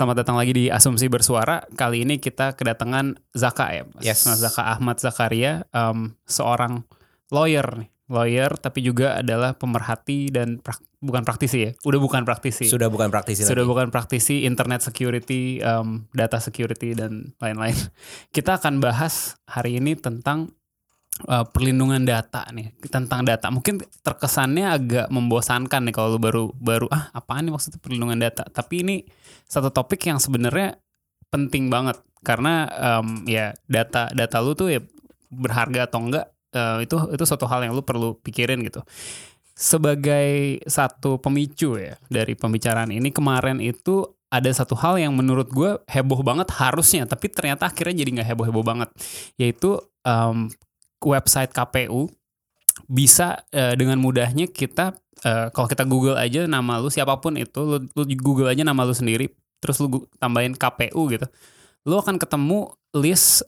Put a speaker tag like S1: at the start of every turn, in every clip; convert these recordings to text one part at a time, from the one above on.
S1: Selamat datang lagi di Asumsi Bersuara. Kali ini kita kedatangan Zaka ya, Mas
S2: Yes.
S1: Mas Zaka Ahmad Zakaria, em, seorang lawyer nih, lawyer tapi juga adalah pemerhati dan prak- bukan praktisi ya, udah bukan praktisi,
S2: Sudah bukan praktisi
S1: sudah
S2: lagi.
S1: bukan praktisi internet security, em, data security dan lain-lain. Kita akan bahas hari ini tentang eh, perlindungan data nih, tentang data. Mungkin terkesannya agak membosankan nih kalau baru baru ah apaan nih maksudnya perlindungan data. Tapi ini satu topik yang sebenarnya penting banget karena em, ya data data lu tuh ya berharga atau enggak eh, itu itu suatu hal yang lu perlu pikirin gitu. Sebagai satu pemicu ya dari pembicaraan ini kemarin itu ada satu hal yang menurut gue heboh banget harusnya tapi ternyata akhirnya jadi nggak heboh-heboh banget yaitu em, website KPU bisa eh, dengan mudahnya kita eh, kalau kita Google aja nama lu siapa pun itu lu, lu Google aja nama lu sendiri terus lu tambahin KPU gitu lu akan ketemu list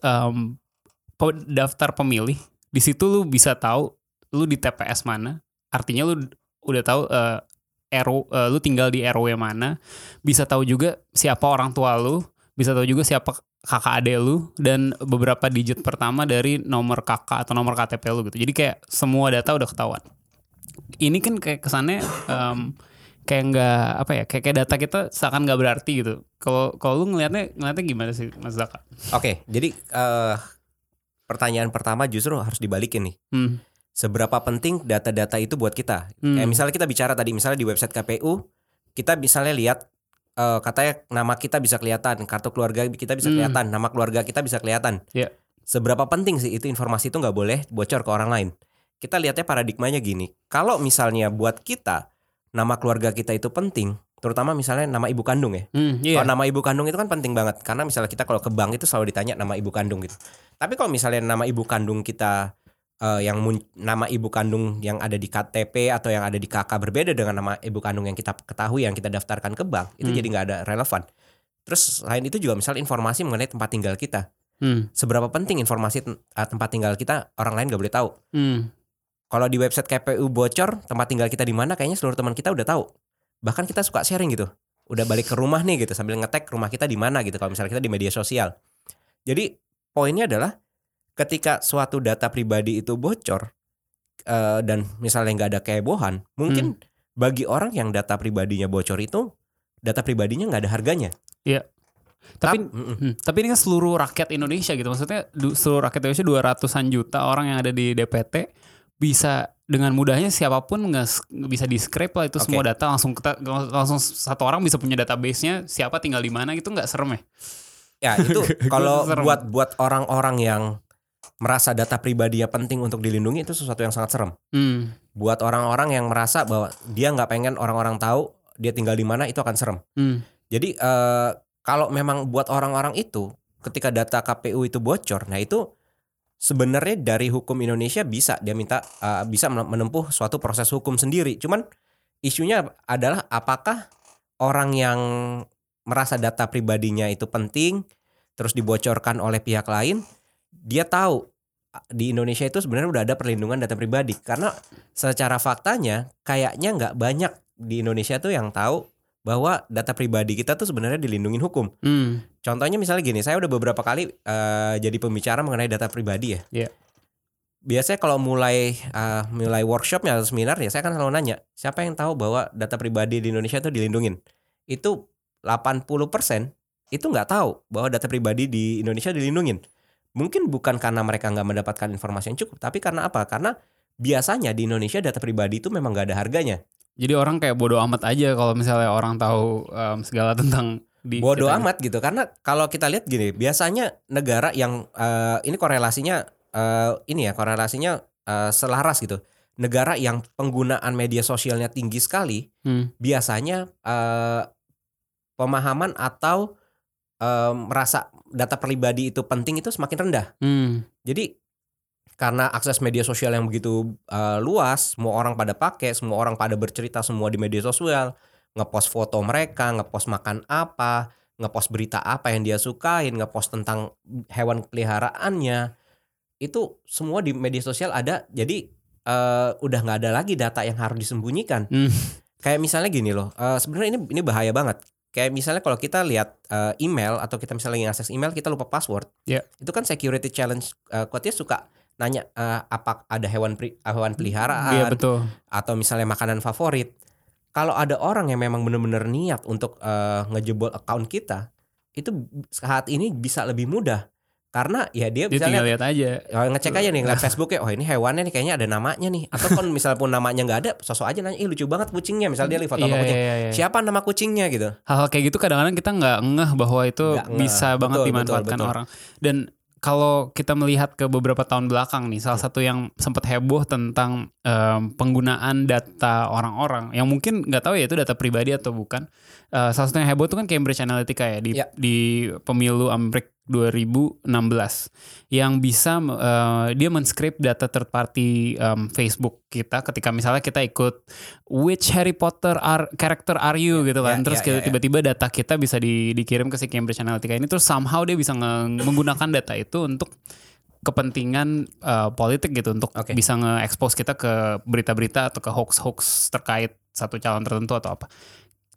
S1: pe- daftar pemilih. Di situ lu bisa tahu lu di TPS mana artinya lu udah tahu eh, RW, eh, lu tinggal di RW mana. Bisa tahu juga siapa orang tua lu bisa tahu juga siapa kakak ade lu dan beberapa digit pertama dari nomor kakak atau nomor KTP lu gitu. Jadi kayak semua data udah ketahuan. Ini kan kayak kesannya em, kayak nggak apa ya kayak, kayak data kita seakan nggak berarti gitu. Kalau kalau lu ngelihatnya ngelihatnya gimana sih Mas Zaka?
S2: Oke, jadi eh, pertanyaan pertama justru harus dibalikin nih.
S1: Hmm.
S2: Seberapa penting data-data itu buat kita?
S1: Hmm.
S2: Kayak misalnya kita bicara tadi misalnya di website KPU, kita misalnya lihat eh, katanya nama kita bisa kelihatan, kartu keluarga kita bisa
S1: Hmm.
S2: kelihatan, nama keluarga kita bisa kelihatan.
S1: Iya.
S2: Seberapa penting sih itu informasi itu nggak boleh bocor ke orang lain? Kita lihatnya paradigmanya gini. Kalau misalnya buat kita nama keluarga kita itu penting, terutama misalnya nama ibu kandung ya.
S1: Hmm, iya.
S2: Kalau nama ibu kandung itu kan penting banget karena misalnya kita kalau ke bank itu selalu ditanya nama ibu kandung gitu. Tapi kalau misalnya nama ibu kandung kita eh, yang mun- nama ibu kandung yang ada di KTP atau yang ada di KK berbeda dengan nama ibu kandung yang kita ketahui yang kita daftarkan ke bank itu
S1: Hmm.
S2: jadi nggak ada relevan. Terus selain itu juga misalnya informasi mengenai tempat tinggal kita.
S1: Hmm,
S2: Seberapa penting informasi eh, tempat tinggal kita orang lain nggak boleh tahu.
S1: hmm,
S2: Kalau di website KPU bocor tempat tinggal kita di mana kayaknya seluruh teman kita udah tahu. Bahkan kita suka sharing gitu. Udah balik ke rumah nih gitu sambil ngetek rumah kita di mana gitu kalau misalnya kita di media sosial. Jadi poinnya adalah ketika suatu data pribadi itu bocor eh, dan misalnya nggak ada kehebohan, mungkin bagi orang yang data pribadinya bocor itu data pribadinya nggak ada harganya.
S1: Tapi
S2: Tap- mm-mm.
S1: Hmm, tapi ini kan seluruh rakyat Indonesia gitu. Maksudnya seluruh rakyat Indonesia 200-an juta orang yang ada di DPT bisa dengan mudahnya siapa pun nggak bisa di scrape lah itu
S2: Oke.
S1: semua data langsung kita langsung satu orang bisa punya database-nya siapa tinggal di mana gitu nggak serem ya?
S2: Ya itu kalau buat buat orang-orang yang merasa data pribadinya penting untuk dilindungi itu sesuatu yang sangat serem.
S1: Hmm.
S2: buat orang-orang yang merasa bahwa dia nggak pengen orang-orang tahu dia tinggal di mana itu akan serem.
S1: Hmm.
S2: Jadi eh, kalau memang buat orang-orang itu ketika data KPU itu bocor, nah itu sebenarnya dari hukum Indonesia bisa dia minta eh, bisa menempuh suatu proses hukum sendiri. Cuman isunya adalah apakah orang yang merasa data pribadinya itu penting terus dibocorkan oleh pihak lain, dia tahu di Indonesia itu sebenarnya udah ada perlindungan data pribadi karena secara faktanya kayaknya nggak banyak di Indonesia tuh yang tahu bahwa data pribadi kita tuh sebenarnya dilindungin hukum.
S1: Hmm.
S2: Contohnya misalnya gini, saya udah beberapa kali eh, jadi pembicara mengenai data pribadi ya.
S1: Iya.
S2: Biasanya kalau mulai eh, mulai workshopnya atau seminar ya saya kan selalu nanya siapa yang tahu bahwa data pribadi di Indonesia tuh dilindungin. Itu 80% itu nggak tahu bahwa data pribadi di Indonesia dilindungin. Mungkin bukan karena mereka nggak mendapatkan informasi yang cukup, tapi karena apa? Karena biasanya di Indonesia data pribadi itu memang nggak ada harganya.
S1: Jadi orang kayak bodoh amat aja kalau misalnya orang tahu em, segala tentang di
S2: Bodoh
S1: kita-
S2: amat gitu karena kalau kita lihat gini, biasanya negara yang eh, ini korelasinya eh, ini ya korelasinya eh, selaras gitu. Negara yang penggunaan media sosialnya tinggi sekali,
S1: Hmm.
S2: biasanya eh, pemahaman atau eh, merasa data pribadi itu penting itu semakin rendah.
S1: Hmm.
S2: Jadi karena akses media sosial yang begitu eh, luas, semua orang pada pakai, semua orang pada bercerita semua di media sosial, ngepost foto mereka, ngepost makan apa, ngepost berita apa yang dia sukain, ngepost tentang hewan peliharaannya, itu semua di media sosial ada. Jadi eh, udah nggak ada lagi data yang harus disembunyikan.
S1: Hmm.
S2: Kayak misalnya gini loh, eh, sebenarnya ini ini bahaya banget. Kayak misalnya kalau kita lihat eh, email atau kita misalnya lagi akses email kita lupa password,
S1: Ya.
S2: itu kan security challenge uh, quote-nya suka nanya eh, apa ada hewan pri- hewan peliharaan
S1: Iya betul.
S2: atau misalnya makanan favorit. Kalau ada orang yang memang benar-benar niat untuk eh, ngejebol account kita, itu saat ini bisa lebih mudah karena ya dia
S1: Dia
S2: bisa lihat
S1: lihat aja.
S2: Oh, ngecek aja nih ngeliat Facebooknya oh ini hewannya nih kayaknya ada namanya nih atau kan misal pun namanya nggak ada sosok aja nanya ih lucu banget kucingnya misal dia lihat foto
S1: Iya,
S2: kucing
S1: iya, iya.
S2: siapa nama kucingnya gitu
S1: Hal-hal kayak gitu kadang-kadang kita nggak ngeh bahwa itu
S2: ngeh.
S1: bisa banget
S2: Betul,
S1: dimanfaatkan
S2: betul, betul.
S1: orang. Dan kalau kita melihat ke beberapa tahun belakang nih, salah satu yang sempat heboh tentang em, penggunaan data orang-orang yang mungkin nggak tahu ya itu data pribadi atau bukan. Eh, salah satu yang heboh itu kan Cambridge Analytica ya di
S2: Ya.
S1: di pemilu Amerika 2016 yang bisa eh, dia menskrip data third party em, Facebook kita ketika misalnya kita ikut which Harry Potter are, character are you gitu kan
S2: ya,
S1: terus
S2: ya, ya, ya.
S1: tiba-tiba data kita bisa di- dikirim ke si Cambridge Analytica ini terus somehow dia bisa nge- menggunakan data itu untuk kepentingan eh, politik gitu untuk
S2: Oke.
S1: bisa nge-expose kita ke berita-berita atau ke hoax-hoax terkait satu calon tertentu atau apa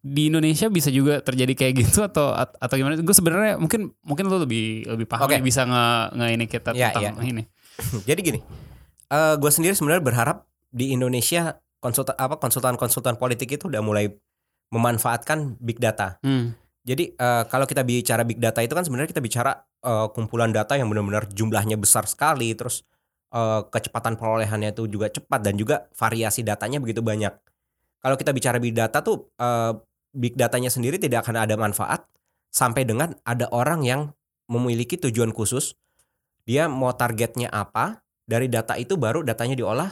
S1: di Indonesia bisa juga terjadi kayak gitu atau atau gimana? Gue sebenarnya mungkin mungkin lu lebih lebih paham nih, bisa nge, nge ini kita
S2: Ya,
S1: tentang ini.
S2: Jadi gini, eh gue sendiri sebenarnya berharap di Indonesia konsultan apa konsultan-konsultan politik itu udah mulai memanfaatkan big data.
S1: Hmm.
S2: Jadi eh, kalau kita bicara big data itu kan sebenarnya kita bicara eh, kumpulan data yang benar-benar jumlahnya besar sekali, terus eh, kecepatan perolehannya itu juga cepat dan juga variasi datanya begitu banyak. Kalau kita bicara big data tuh eh, big datanya sendiri tidak akan ada manfaat sampai dengan ada orang yang memiliki tujuan khusus. Dia mau targetnya apa, dari data itu baru datanya diolah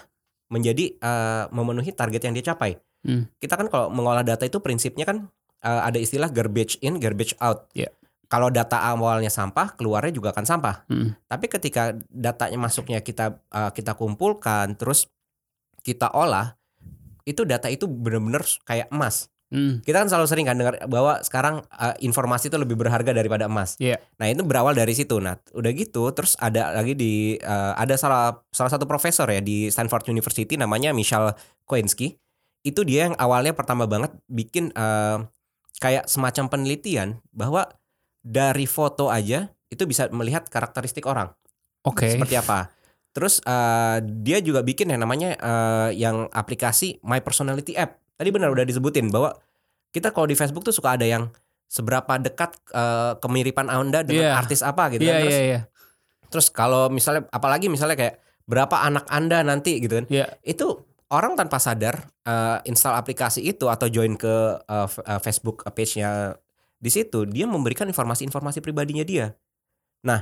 S2: menjadi eh, memenuhi target yang dia capai.
S1: Hmm.
S2: Kita kan kalau mengolah data itu prinsipnya kan eh, ada istilah garbage in, garbage out.
S1: Iya.
S2: Kalau data awalnya sampah, keluarnya juga akan sampah.
S1: Hmm.
S2: Tapi ketika datanya masuknya kita eh, kita kumpulkan, terus kita olah, itu data itu benar-benar kayak emas.
S1: Hmm.
S2: Kita kan selalu sering kan dengar bahwa sekarang eh, informasi itu lebih berharga daripada emas.
S1: Iya.
S2: Nah itu berawal dari situ. Nah udah gitu, terus ada lagi di eh, ada salah salah satu profesor ya di Stanford University namanya Michal Koensky. Itu dia yang awalnya pertama banget bikin eh, kayak semacam penelitian bahwa dari foto aja itu bisa melihat karakteristik orang
S1: Oke.
S2: seperti apa. Terus eh, dia juga bikin yang namanya eh, yang aplikasi My Personality App. Tadi benar udah disebutin bahwa kita kalau di Facebook tuh suka ada yang seberapa dekat eh, kemiripan Anda dengan
S1: Iya.
S2: artis apa gitu
S1: Iya
S2: kan. Terus,
S1: iya iya.
S2: terus kalau misalnya apalagi misalnya kayak berapa anak Anda nanti gitu kan.
S1: Iya.
S2: Itu orang tanpa sadar eh, install aplikasi itu atau join ke f- eh, Facebook page-nya di situ dia memberikan informasi-informasi pribadinya dia. Nah,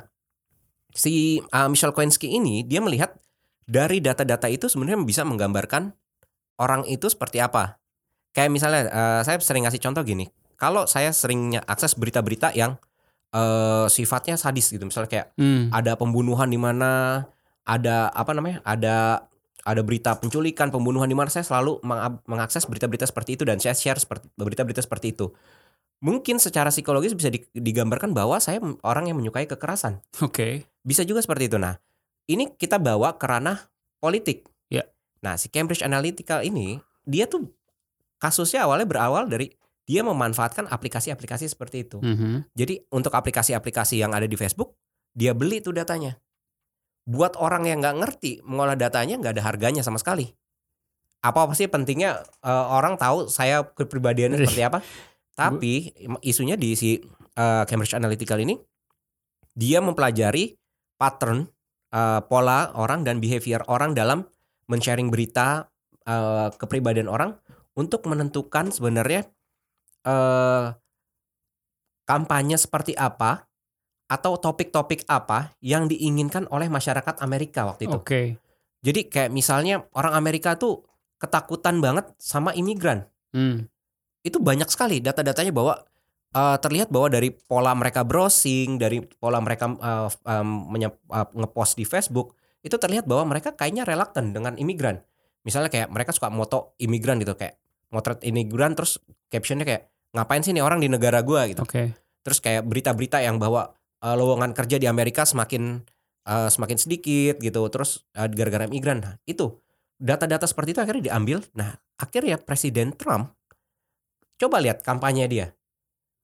S2: si uh, Michelle Koensky ini dia melihat dari data-data itu sebenarnya bisa menggambarkan orang itu seperti apa. Kayak misalnya uh, saya sering ngasih contoh gini, kalau saya seringnya akses berita-berita yang uh, sifatnya sadis gitu, misalnya kayak
S1: Hmm.
S2: ada pembunuhan di mana, ada apa namanya, ada ada berita penculikan, pembunuhan di mana saya selalu mengab- mengakses berita-berita seperti itu dan saya share seperti berita-berita seperti itu. Mungkin secara psikologis bisa di- digambarkan bahwa saya orang yang menyukai kekerasan.
S1: Oke.
S2: Bisa juga seperti itu. Nah, ini kita bawa ke ranah politik.
S1: Ya.
S2: Nah, si Cambridge Analytica ini dia tuh kasusnya awalnya berawal dari dia memanfaatkan aplikasi-aplikasi seperti itu.
S1: Mhm.
S2: Jadi untuk aplikasi-aplikasi yang ada di Facebook, dia beli tuh datanya. Buat orang yang nggak ngerti mengolah datanya nggak ada harganya sama sekali. Apa apa sih pentingnya eh, orang tahu saya kepribadiannya seperti apa? Tapi isunya di si eh, Cambridge Analytica ini dia mempelajari pattern eh, pola orang dan behavior orang dalam men-sharing berita eh, kepribadian orang untuk menentukan sebenarnya eh kampanye seperti apa atau topik-topik apa yang diinginkan oleh masyarakat Amerika waktu itu.
S1: Oke.
S2: Jadi kayak misalnya orang Amerika tuh ketakutan banget sama imigran.
S1: Hmm.
S2: Itu banyak sekali data-datanya bahwa eh, terlihat bahwa dari pola mereka browsing, dari pola mereka eh, em, menye- eh, ngepost di Facebook, itu terlihat bahwa mereka kayaknya reluctant dengan imigran. Misalnya kayak mereka suka moto imigran gitu kayak motret imigran terus captionnya kayak ngapain sih nih orang di negara gua gitu.
S1: Oke.
S2: Terus kayak berita-berita yang bahwa eh, lowongan kerja di Amerika semakin eh, semakin sedikit gitu. Terus eh, gara-gara imigran. Nah, itu data-data seperti itu akhirnya diambil. Nah, akhirnya Presiden Trump coba lihat kampanye dia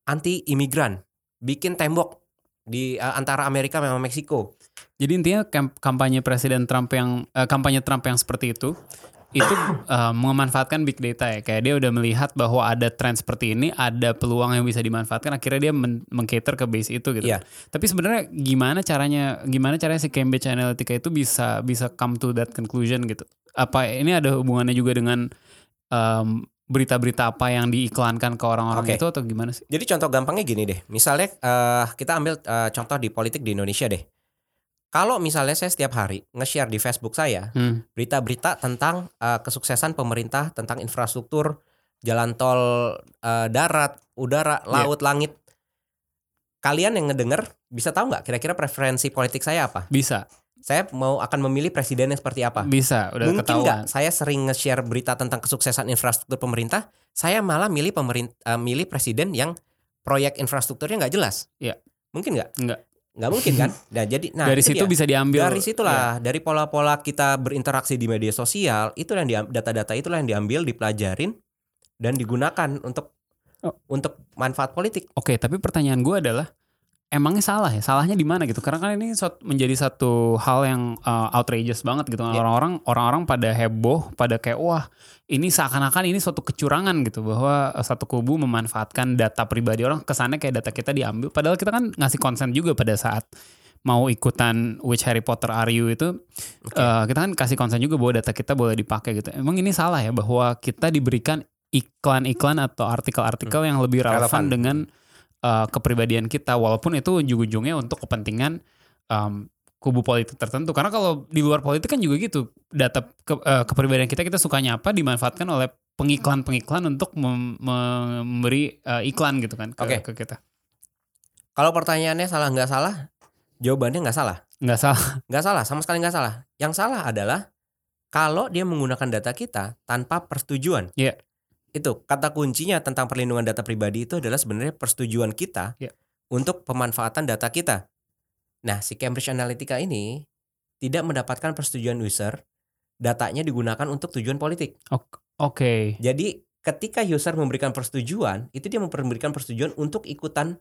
S2: anti imigran, bikin tembok di eh, antara Amerika sama Meksiko.
S1: Jadi intinya kamp- kampanye Presiden Trump yang eh, kampanye Trump yang seperti itu itu eh, memanfaatkan big data ya. Kayak dia udah melihat bahwa ada tren seperti ini, ada peluang yang bisa dimanfaatkan. Akhirnya dia men mengcater ke base itu gitu.
S2: Iya.
S1: Tapi sebenarnya gimana caranya gimana caranya si Cambridge Analytica itu bisa bisa come to that conclusion gitu. Apa ini ada hubungannya juga dengan em, berita-berita apa yang diiklankan ke orang-orang
S2: Oke.
S1: itu atau gimana sih?
S2: Jadi contoh gampangnya gini deh. Misalnya eh, kita ambil eh, contoh di politik di Indonesia deh. Kalau misalnya saya setiap hari nge-share di Facebook saya
S1: Hmm.
S2: berita-berita tentang eh, kesuksesan pemerintah tentang infrastruktur jalan tol eh, darat, udara,
S1: Iya.
S2: laut, langit. Kalian yang ngedenger bisa tahu nggak kira-kira preferensi politik saya apa?
S1: Bisa,
S2: Saya mau akan memilih presiden yang seperti apa?
S1: bisa, udah
S2: Mungkin
S1: ketahuan.
S2: nggak saya sering nge-share berita tentang kesuksesan infrastruktur pemerintah, saya malah milih pemerintah milih presiden yang proyek infrastrukturnya nggak jelas.
S1: Iya.
S2: Mungkin nggak?
S1: Nggak.
S2: Nggak mungkin kan? Nah, jadi nah
S1: Dari
S2: itu
S1: situ
S2: dia.
S1: bisa diambil.
S2: dari situlah dari pola-pola kita berinteraksi di media sosial itu yang data-data itulah yang diambil dipelajarin dan digunakan untuk
S1: Oh.
S2: untuk manfaat politik.
S1: Oke, tapi pertanyaan gue adalah emangnya salah ya? Salahnya di mana gitu? Karena kan ini menjadi satu hal yang uh, outrageous banget gitu.
S2: Iya.
S1: Orang-orang orang-orang pada heboh, pada kayak wah ini seakan-akan ini suatu kecurangan gitu bahwa uh, satu kubu memanfaatkan data pribadi orang kesannya kayak data kita diambil. Padahal kita kan ngasih konsen juga pada saat mau ikutan Which Harry Potter Are You itu uh, kita kan kasih konsen juga bahwa data kita boleh dipakai gitu. Emang ini salah ya bahwa kita diberikan iklan-iklan atau artikel-artikel yang lebih relevan,
S2: Relevan.
S1: dengan uh, kepribadian kita walaupun itu ujung-ujungnya untuk kepentingan um, kubu politik tertentu karena kalau di luar politik kan juga gitu data ke- uh, kepribadian kita kita sukanya apa dimanfaatkan oleh pengiklan-pengiklan untuk mem- memberi uh, iklan gitu kan ke,
S2: Oke.
S1: ke kita
S2: Kalau pertanyaannya salah nggak salah, jawabannya nggak salah.
S1: nggak salah
S2: Nggak salah, sama sekali nggak salah. Yang salah adalah kalau dia menggunakan data kita tanpa persetujuan.
S1: Iya.
S2: Itu kata kuncinya tentang perlindungan data pribadi itu adalah sebenarnya persetujuan kita
S1: Iya.
S2: untuk pemanfaatan data kita. Nah, si Cambridge Analytica ini tidak mendapatkan persetujuan user, datanya digunakan untuk tujuan politik.
S1: oke
S2: Jadi ketika user memberikan persetujuan, itu dia memberikan persetujuan untuk ikutan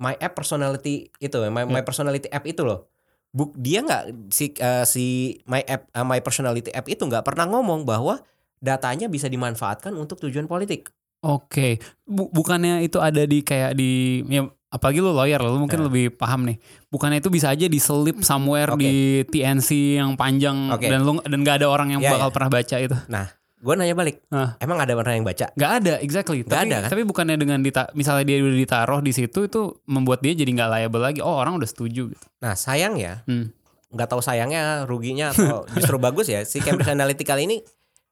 S2: My App Personality itu, My, My Personality App itu loh. Buk dia nggak si eh, si My App eh, My Personality App itu nggak pernah ngomong bahwa datanya bisa dimanfaatkan untuk tujuan politik.
S1: Oke, Bu- bukannya itu ada di kayak di ya apalagi lu lawyer lu mungkin
S2: Nah.
S1: lebih paham nih. Bukannya itu bisa aja diselip somewhere
S2: Oke.
S1: di TNC yang panjang
S2: Oke.
S1: dan lu dan gak ada orang yang
S2: Ya,
S1: bakal pernah baca itu.
S2: Gue nanya balik,
S1: Hah.
S2: emang ada orang yang baca?
S1: Gak ada, exactly.
S2: Nggak
S1: tapi,
S2: ada, kan?
S1: tapi bukannya dengan dita misalnya dia udah ditaruh di situ itu membuat dia jadi nggak liable lagi. Oh orang udah setuju gitu.
S2: Nah sayang ya,
S1: Hmm.
S2: nggak tahu sayangnya, ruginya atau justru bagus ya. Si Cambridge Analytica ini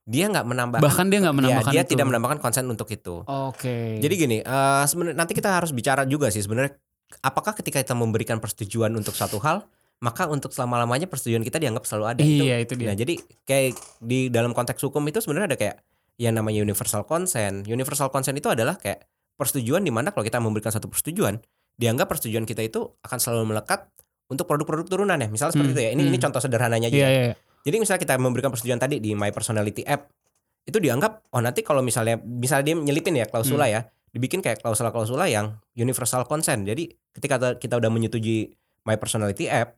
S2: dia nggak menambahkan,
S1: Bahkan dia nggak
S2: ya,
S1: menambahkan
S2: dia
S1: itu.
S2: tidak menambahkan konsen untuk itu.
S1: Oke.
S2: Jadi gini, eh sebenarnya nanti kita harus bicara juga sih sebenarnya apakah ketika kita memberikan persetujuan untuk satu hal, maka untuk selama-lamanya persetujuan kita dianggap selalu ada.
S1: iya itu dia.
S2: Nah, jadi kayak di dalam konteks hukum itu sebenarnya ada kayak yang namanya universal consent. Universal consent itu adalah kayak persetujuan di mana kalau kita memberikan satu persetujuan, dianggap persetujuan kita itu akan selalu melekat untuk produk-produk turunan ya. Misalnya seperti
S1: Hmm,
S2: itu ya. Ini ini
S1: hmm.
S2: contoh sederhananya aja.
S1: Iya
S2: ya.
S1: iya.
S2: Jadi misalnya kita memberikan persetujuan tadi di My Personality App, itu dianggap oh nanti kalau misalnya misalnya dia nyelipin ya klausula
S1: Hmm.
S2: ya, dibikin kayak klausula-klausula yang universal consent. Jadi ketika kita- udah menyetujui My Personality App,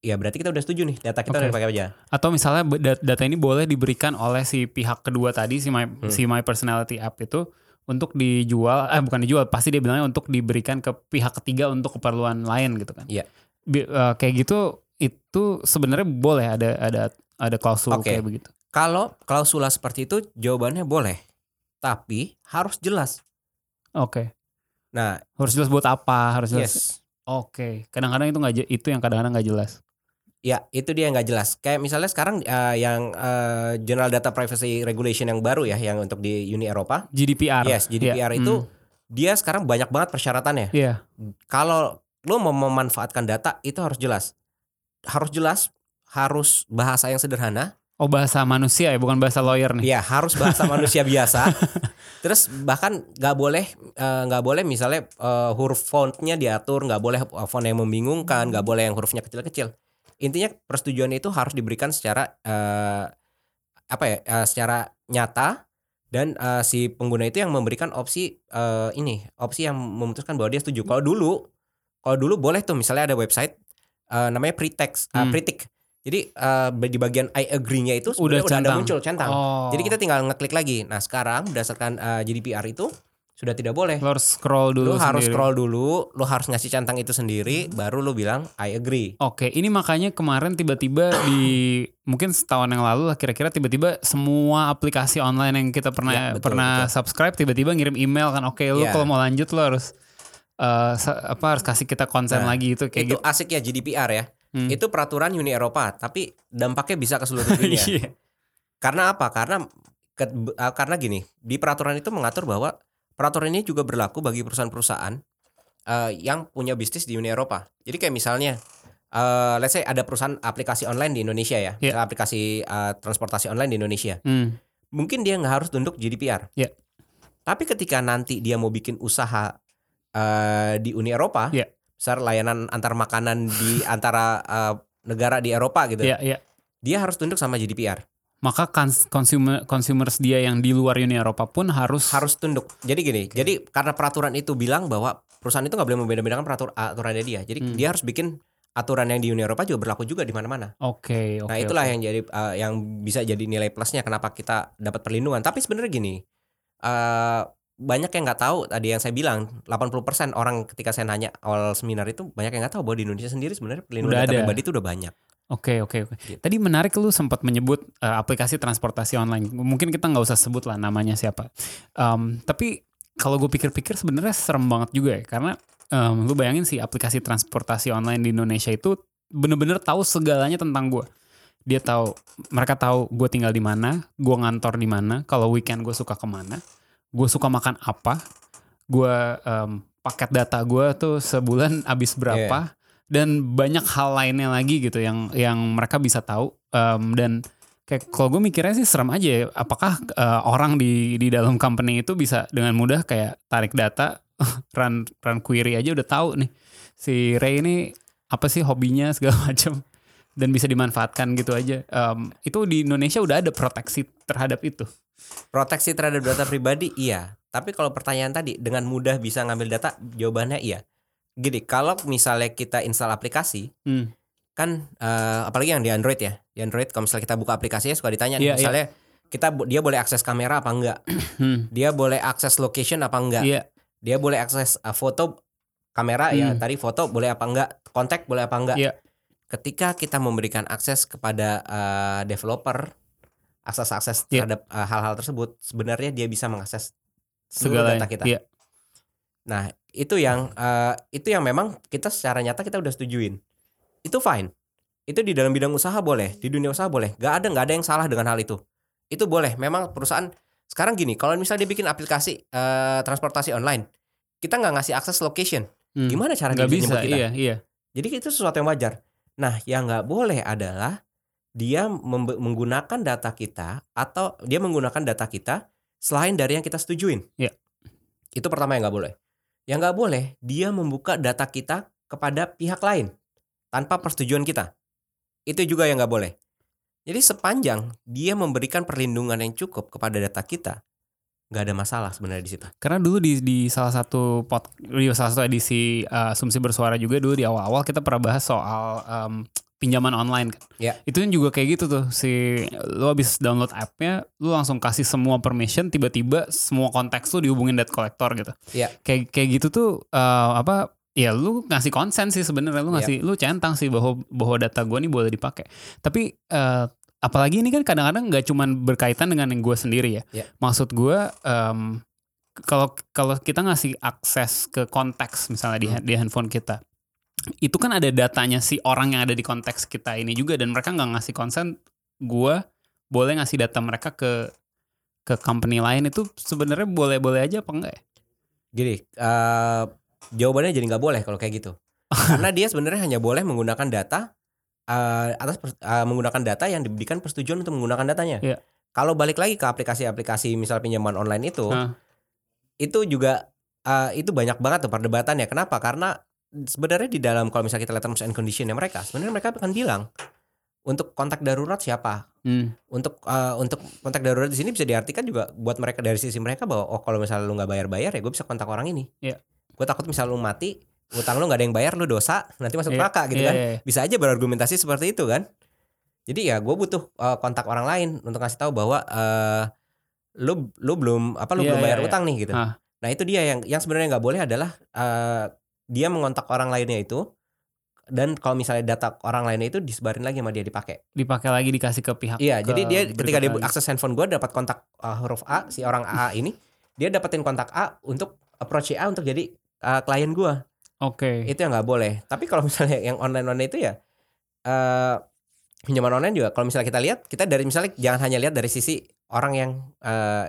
S2: ya berarti kita udah setuju nih data kita
S1: Oke.
S2: udah dipakai aja.
S1: Atau misalnya data ini boleh diberikan oleh si pihak kedua tadi si my
S2: Hmm.
S1: si my personality app itu untuk dijual eh bukan dijual pasti dia bilangnya untuk diberikan ke pihak ketiga untuk keperluan lain gitu kan.
S2: Iya.
S1: Bi- eh, kayak gitu itu sebenarnya boleh ada ada ada klausul
S2: Oke.
S1: kayak begitu.
S2: Kalau klausula seperti itu jawabannya boleh, tapi harus jelas.
S1: Oke.
S2: Nah,
S1: Harus jelas buat apa, harus jelas.
S2: yes.
S1: Oke. Kadang-kadang itu nggak itu yang kadang-kadang nggak jelas.
S2: Ya, itu dia nggak jelas. Kayak misalnya sekarang eh, yang eh, General Data Privacy Regulation yang baru ya, yang untuk di Uni Eropa.
S1: GDPR.
S2: Yes, GDPR
S1: Iya,
S2: itu
S1: hmm.
S2: dia sekarang banyak banget persyaratannya.
S1: Iya.
S2: Kalau lo mau memanfaatkan data itu harus jelas, harus jelas, harus bahasa yang sederhana.
S1: Oh bahasa manusia ya, bukan bahasa lawyer nih.
S2: Ya, harus bahasa manusia biasa. Terus bahkan nggak boleh eh, nggak boleh misalnya eh, huruf fontnya diatur, nggak boleh eh, font yang membingungkan, nggak boleh yang hurufnya kecil-kecil. Intinya persetujuan itu harus diberikan secara eh, apa ya, eh, secara nyata dan eh, si pengguna itu yang memberikan opsi eh, ini, opsi yang memutuskan bahwa dia setuju. Kalau dulu, kalau dulu boleh tuh misalnya ada website eh, namanya pretext, eh,
S1: Hmm.
S2: pretik. Jadi eh, di bagian I agree-nya itu
S1: Udah
S2: udah, ada muncul centang.
S1: Oh.
S2: Jadi kita tinggal ngeklik lagi. Nah sekarang berdasarkan uh, GDPR itu sudah tidak boleh.
S1: Lo harus scroll
S2: Lu
S1: dulu
S2: harus
S1: sendiri.
S2: scroll dulu, lu harus ngasih centang itu sendiri, baru lu bilang I agree.
S1: Oke, ini makanya kemarin tiba-tiba di mungkin setahun yang lalu lah kira-kira tiba-tiba semua aplikasi online yang kita pernah
S2: Ya, betul,
S1: pernah
S2: betul.
S1: subscribe tiba-tiba ngirim email kan oke lu
S2: Ya.
S1: kalau mau lanjut lu harus eh, sa- apa harus kasih kita konsen
S2: Nah,
S1: lagi itu kayak
S2: itu
S1: gitu.
S2: asik ya GDPR ya.
S1: Hmm.
S2: Itu peraturan Uni Eropa, tapi dampaknya bisa ke seluruh dunia.
S1: Iya.
S2: Karena apa? Karena ke- uh, karena gini, di peraturan itu mengatur bahwa peraturan ini juga berlaku bagi perusahaan-perusahaan uh, yang punya bisnis di Uni Eropa. Jadi kayak misalnya uh, let's say ada perusahaan aplikasi online di Indonesia ya, misalnya aplikasi uh, transportasi online di Indonesia.
S1: Hmm.
S2: mungkin dia nggak harus tunduk GDPR.
S1: Iya.
S2: Tapi ketika nanti dia mau bikin usaha eh, di Uni Eropa,
S1: Iya.
S2: besar layanan antar makanan di antara eh, negara di Eropa gitu,
S1: Iya, iya.
S2: dia harus tunduk sama GDPR.
S1: Maka consumer consumers dia yang di luar Uni Eropa pun harus
S2: Harus tunduk. Jadi gini, jadi karena peraturan itu bilang bahwa perusahaan itu nggak boleh membeda-bedakan peratur aturannya dia. Jadi
S1: Hmm.
S2: dia harus bikin aturan yang di Uni Eropa juga berlaku juga di mana-mana.
S1: Oke, oke.
S2: Nah itulah
S1: oke.
S2: yang jadi eh, yang bisa jadi nilai plusnya kenapa kita dapat perlindungan. Tapi sebenarnya gini, eh banyak yang nggak tahu tadi yang saya bilang 80% orang ketika saya nanya awal seminar itu banyak yang nggak tahu bahwa di Indonesia sendiri sebenarnya perlindungan
S1: Udah
S2: data
S1: ada.
S2: pribadi itu udah banyak.
S1: Oke oke oke.
S2: Gitu.
S1: Tadi menarik lu sempat menyebut eh, aplikasi transportasi online. Mungkin kita nggak usah sebut lah namanya siapa. Em, tapi kalau gue pikir-pikir sebenarnya serem banget juga ya karena em, lu bayangin sih aplikasi transportasi online di Indonesia itu bener-bener tahu segalanya tentang gue. Dia tahu mereka tahu gue tinggal di mana, gue ngantor di mana, kalau weekend gue suka ke mana, gue suka makan apa, gue em, paket data gue tuh sebulan habis berapa? Dan banyak hal lainnya lagi gitu yang yang mereka bisa tahu. Em, dan kayak kalau gue mikirnya sih serem aja ya. Apakah eh, orang di di dalam company itu bisa dengan mudah kayak tarik data run run query aja udah tahu nih. Si Ray ini apa sih hobinya segala macam? Dan bisa dimanfaatkan gitu aja. Em, itu di Indonesia udah ada proteksi terhadap itu
S2: Proteksi terhadap data pribadi iya. Tapi kalau pertanyaan tadi dengan mudah bisa ngambil data, jawabannya iya. Gini, kalau misalnya kita install aplikasi,
S1: Hmm.
S2: kan eh, apalagi yang di Android ya. Di Android kalau misalnya kita buka aplikasinya suka ditanya nih,
S1: Iya, iya.
S2: misalnya kita bo- dia boleh akses kamera apa enggak?
S1: Hmm.
S2: Dia boleh akses location apa enggak?
S1: Iya,
S2: Dia boleh akses uh, foto kamera ya,
S1: Hmm.
S2: tadi foto boleh apa enggak? Kontak boleh apa enggak?
S1: Iya.
S2: Ketika kita memberikan akses kepada uh, developer akses-akses
S1: Iya.
S2: terhadap uh, hal-hal tersebut, sebenarnya dia bisa mengakses
S1: segalanya.
S2: data kita.
S1: Iya.
S2: Nah, itu yang uh, itu yang memang kita secara nyata kita udah setujuin. Itu fine. Itu di dalam bidang usaha boleh, di dunia usaha boleh. Gak ada nggak ada yang salah dengan hal itu. Itu boleh. Memang perusahaan sekarang gini, kalau misalnya dia bikin aplikasi uh, transportasi online, kita nggak ngasih akses location.
S1: Hmm.
S2: Gimana cara dia
S1: bisa,
S2: kita?
S1: iya, iya.
S2: Jadi itu sesuatu yang wajar. Nah, yang nggak boleh adalah dia menggunakan data kita atau dia menggunakan data kita selain dari yang kita setujuin.
S1: Iya.
S2: Itu pertama yang nggak boleh. Yang nggak boleh dia membuka data kita kepada pihak lain tanpa persetujuan kita. Itu juga yang nggak boleh. Jadi sepanjang dia memberikan perlindungan yang cukup kepada data kita, nggak ada masalah sebenarnya di situ.
S1: Karena dulu di di salah satu pot di salah satu edisi uh, asumsi bersuara juga dulu di awal-awal kita pernah bahas soal um, pinjaman online kan.
S2: Ya.
S1: Itu kan juga kayak gitu tuh si lu habis download app-nya lu langsung kasih semua permission tiba-tiba semua konteks lu dihubungin debt collector gitu.
S2: Ya.
S1: Kayak kayak gitu tuh uh, apa ya lu ngasih konsen sih sebenarnya lu
S2: Ya.
S1: ngasih lu centang sih bahwa bahwa data gua nih boleh dipakai. Tapi uh, apalagi ini kan kadang-kadang nggak cuman berkaitan dengan yang gue sendiri ya.
S2: Ya.
S1: Maksud gue em, kalau kalau kita ngasih akses ke konteks misalnya di,
S2: Hmm.
S1: di handphone kita itu kan ada datanya si orang yang ada di konteks kita ini juga dan mereka nggak ngasih konsen gue boleh ngasih data mereka ke ke company lain itu sebenarnya boleh-boleh aja apa enggak ya?
S2: Gini, eh, jawabannya jadi nggak boleh kalau kayak gitu. Karena dia sebenarnya hanya boleh menggunakan data eh, atas eh, menggunakan data yang diberikan persetujuan untuk menggunakan datanya.
S1: Iya.
S2: Kalau balik lagi ke aplikasi-aplikasi misal pinjaman online itu,
S1: Hah.
S2: itu juga eh, itu banyak banget tuh perdebatannya. Kenapa? Karena sebenarnya di dalam kalau misalnya kita lihat terms and conditionnya mereka, sebenarnya mereka akan bilang untuk kontak darurat siapa,
S1: Hmm.
S2: untuk eh, untuk kontak darurat di sini bisa diartikan juga buat mereka dari sisi mereka bahwa oh kalau misalnya lu nggak bayar bayar ya gue bisa kontak orang ini.
S1: Iya.
S2: Gue takut misal lu mati, utang lu nggak ada yang bayar, lu dosa, nanti masuk
S1: Iya,
S2: neraka gitu
S1: iya,
S2: kan.
S1: iya.
S2: Bisa aja berargumentasi seperti itu kan. Jadi ya gue butuh eh, kontak orang lain untuk ngasih tahu bahwa eh lu lu belum apa lu
S1: Iya,
S2: belum bayar
S1: iya, iya.
S2: utang nih gitu.
S1: Ah.
S2: Nah itu dia yang yang sebenarnya nggak boleh adalah eh dia mengontak orang lainnya itu dan kalau misalnya data orang lainnya itu disebarin lagi sama dia dipakai.
S1: Dipakai lagi dikasih ke pihak.
S2: Iya,
S1: ke
S2: jadi dia ketika dia
S1: lagi.
S2: akses handphone gue dapat kontak uh, huruf A si orang A ini, dia dapetin kontak A untuk approach si A untuk jadi uh, klien gue.
S1: Oke.
S2: Itu yang nggak boleh. Tapi kalau misalnya yang online online itu ya eh pinjaman online juga kalau misalnya kita lihat kita dari misalnya jangan hanya lihat dari sisi orang yang eh